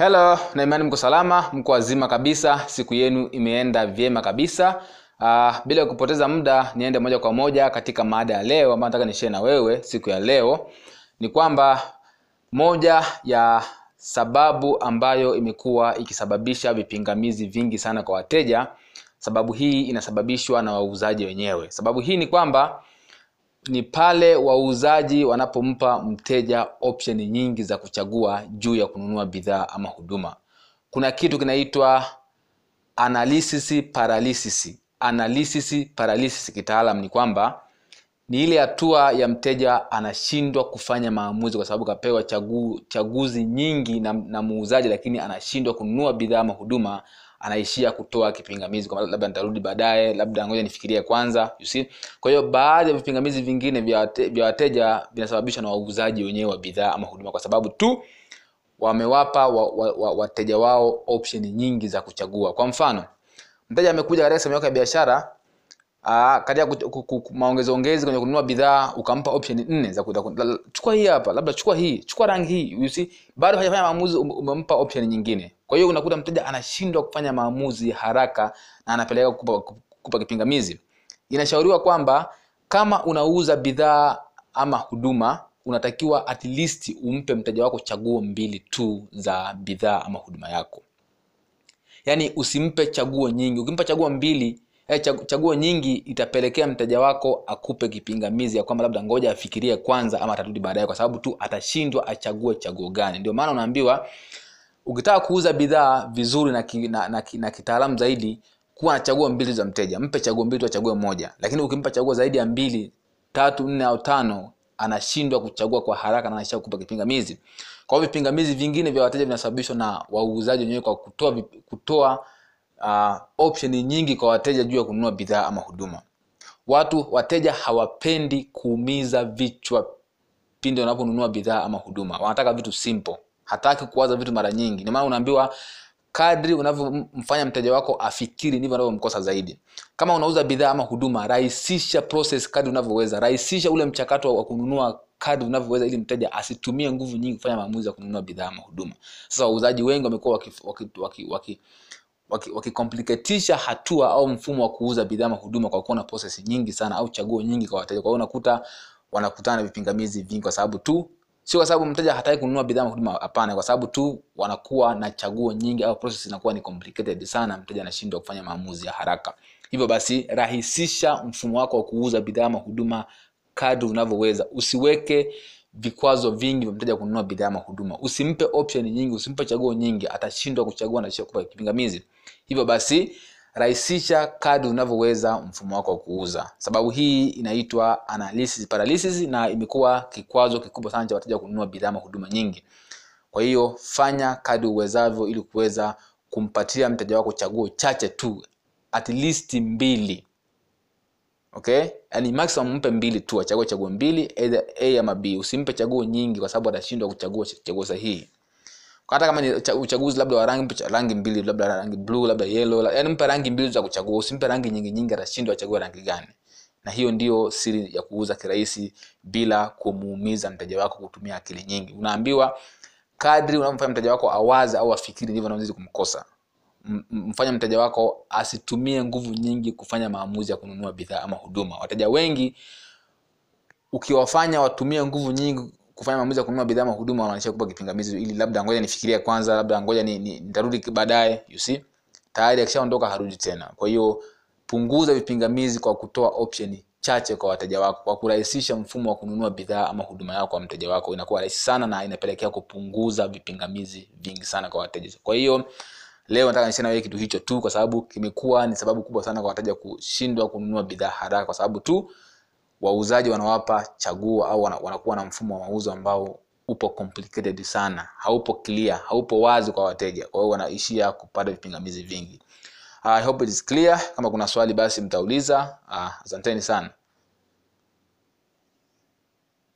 Hello, na imani mko salama, mko wazima kabisa, siku yenu imeenda vyema kabisa. Uh, bila kupoteza muda niende moja kwa moja katika maada ya leo ambayo nataka nishee na wewe siku ya leo ni kwamba moja ya sababu ambayo imekuwa ikisababisha vipingamizi vingi sana kwa wateja, sababu hii inasababishwa na wauzaji wenyewe. Sababu hii ni kwamba ni pale wauzaji wanapompa mteja option nyingi za kuchagua juu ya kununua bidhaa ama huduma. Kuna kitu kinaitwa analysis paralysis. Analysis paralysis kitaalam ni kwamba ni ile hatua ya mteja anashindwa kufanya maamuzi kwa sababu kapewa chagu, chaguzi nyingi na, na muuzaji lakini anashindwa kununua bidhaa ama huduma anaishia kutoa kipingamizi kwamba labda nitarudi baadaye labda ngoja nifikirie kwanza you see. Kwa hiyo baadhi ya vipingamizi vingine vya wateja vinasababishwa na wauzaji wenyewe wa bidhaa ama huduma kwa sababu tu wamewapa wa, wa, wa, wateja wao option nyingi za kuchagua. Kwa mfano mteja amekuja katika sehemu yako ya biashara katika maongezo ongezi kwenye kununua bidhaa ukampa option nne za chukua hii hapa labda chukua hii chukua rangi hii you see. Bado hajafanya maamuzi umempa option nyingine kwa hiyo unakuta mteja anashindwa kufanya maamuzi haraka na anapeleka kupa, kupa kipingamizi. Inashauriwa kwamba kama unauza bidhaa ama huduma unatakiwa at least umpe mteja wako chaguo mbili tu za bidhaa ama huduma yako. Yaani usimpe chaguo nyingi. Ukimpa chaguo mbili eh, chaguo nyingi itapelekea mteja wako akupe kipingamizi ya kwamba labda ngoja afikirie kwanza ama atarudi baadaye kwa sababu tu atashindwa achague chaguo gani. Ndio maana unaambiwa ukitaka kuuza bidhaa vizuri na, ki, na, na, na kitaalamu zaidi kuwa na chaguo mbili za mteja. Mpe chaguo mbili achague moja. Lakini ukimpa chaguo zaidi ya mbili tatu nne au tano anashindwa kuchagua kwa haraka na anaishia kupa kipingamizi. Kwa hiyo vipingamizi vingine vya wateja vinasababishwa na wauzaji wenyewe kwa kutoa kutoa uh, option nyingi kwa wateja juu ya kununua bidhaa ama huduma. Watu wateja hawapendi kuumiza vichwa pindi wanaponunua bidhaa ama huduma. Wanataka vitu simple hataki kuwaza vitu mara nyingi. Ndio maana unaambiwa kadri unavyomfanya mteja wako afikiri ndivyo unavyomkosa zaidi. Kama unauza bidhaa ama huduma rahisisha process kadri unavyoweza. Rahisisha ule mchakato wa kununua kadri unavyoweza ili mteja asitumie nguvu nyingi kufanya maamuzi ya kununua bidhaa ama huduma. Sasa wauzaji wengi wamekuwa wakicompliketisha waki, waki, waki, waki, waki hatua au mfumo wa kuuza bidhaa ama huduma kwa kuwa na process nyingi sana au chaguo nyingi kwa wateja. Kwa hiyo unakuta wanakutana na vipingamizi vingi kwa sababu tu sio kwa sababu mteja hataki kununua bidhaa huduma hapana. Kwa sababu tu wanakuwa na chaguo nyingi au process inakuwa ni complicated sana mteja anashindwa kufanya maamuzi ya haraka. Hivyo basi rahisisha mfumo wako wa kuuza bidhaa ama huduma kadri unavyoweza. Usiweke vikwazo vingi vya mteja kununua bidhaa ama huduma. Usimpe option nyingi usimpe chaguo nyingi atashindwa kuchagua na kipingamizi. Hivyo basi rahisisha kadi unavyoweza mfumo wako wa kuuza. Sababu hii inaitwa analysis paralysis na imekuwa kikwazo kikubwa sana cha wateja kununua bidhaa na huduma nyingi. Kwa hiyo fanya kadi uwezavyo ili kuweza kumpatia mteja wako chaguo chache tu at least mbili. Okay? Yani maximum mpe mbili tu achague chaguo mbili either a ama b. Usimpe chaguo nyingi kwa sababu atashindwa kuchagua chaguo sahihi hata kama ni uchaguzi labda wa rangi rangi mbili labda rangi blue labda yellow yani mpe rangi mbili za kuchagua usimpe rangi nyingi nyingi atashindwa achague rangi gani. Na hiyo ndio siri ya kuuza kirahisi bila kumuumiza mteja wako kutumia akili nyingi. Unaambiwa kadri unamfanya mteja wako awaze au afikiri ndivyo unavyozidi kumkosa. Mfanya mteja wako asitumie nguvu nyingi kufanya maamuzi ya kununua bidhaa ama huduma. Wateja wengi ukiwafanya watumie nguvu nyingi kufanya maamuzi ya kununua bidhaa ama huduma wanaanisha kupa kipingamizi ili labda ngoja nifikirie kwanza labda ngoja ni, ni, nitarudi baadaye you see. Tayari akishaondoka harudi tena. Kwa hiyo punguza vipingamizi kwa kutoa option chache kwa wateja wako kwa kurahisisha mfumo wa kununua bidhaa ama huduma yako kwa mteja wako. Inakuwa rahisi sana na inapelekea kupunguza vipingamizi vingi sana kwa wateja. Kwa hiyo leo nataka nishana wewe kitu hicho tu kwa sababu kimekuwa ni sababu kubwa sana kwa wateja kushindwa kununua bidhaa haraka kwa sababu tu wauzaji wanawapa chaguo au wanakuwa na mfumo wa mauzo ambao upo complicated sana haupo clear haupo wazi kwa wateja. Kwa hiyo wanaishia kupata vipingamizi vingi. I hope it is clear. Kama kuna swali basi mtauliza. Uh, asanteni sana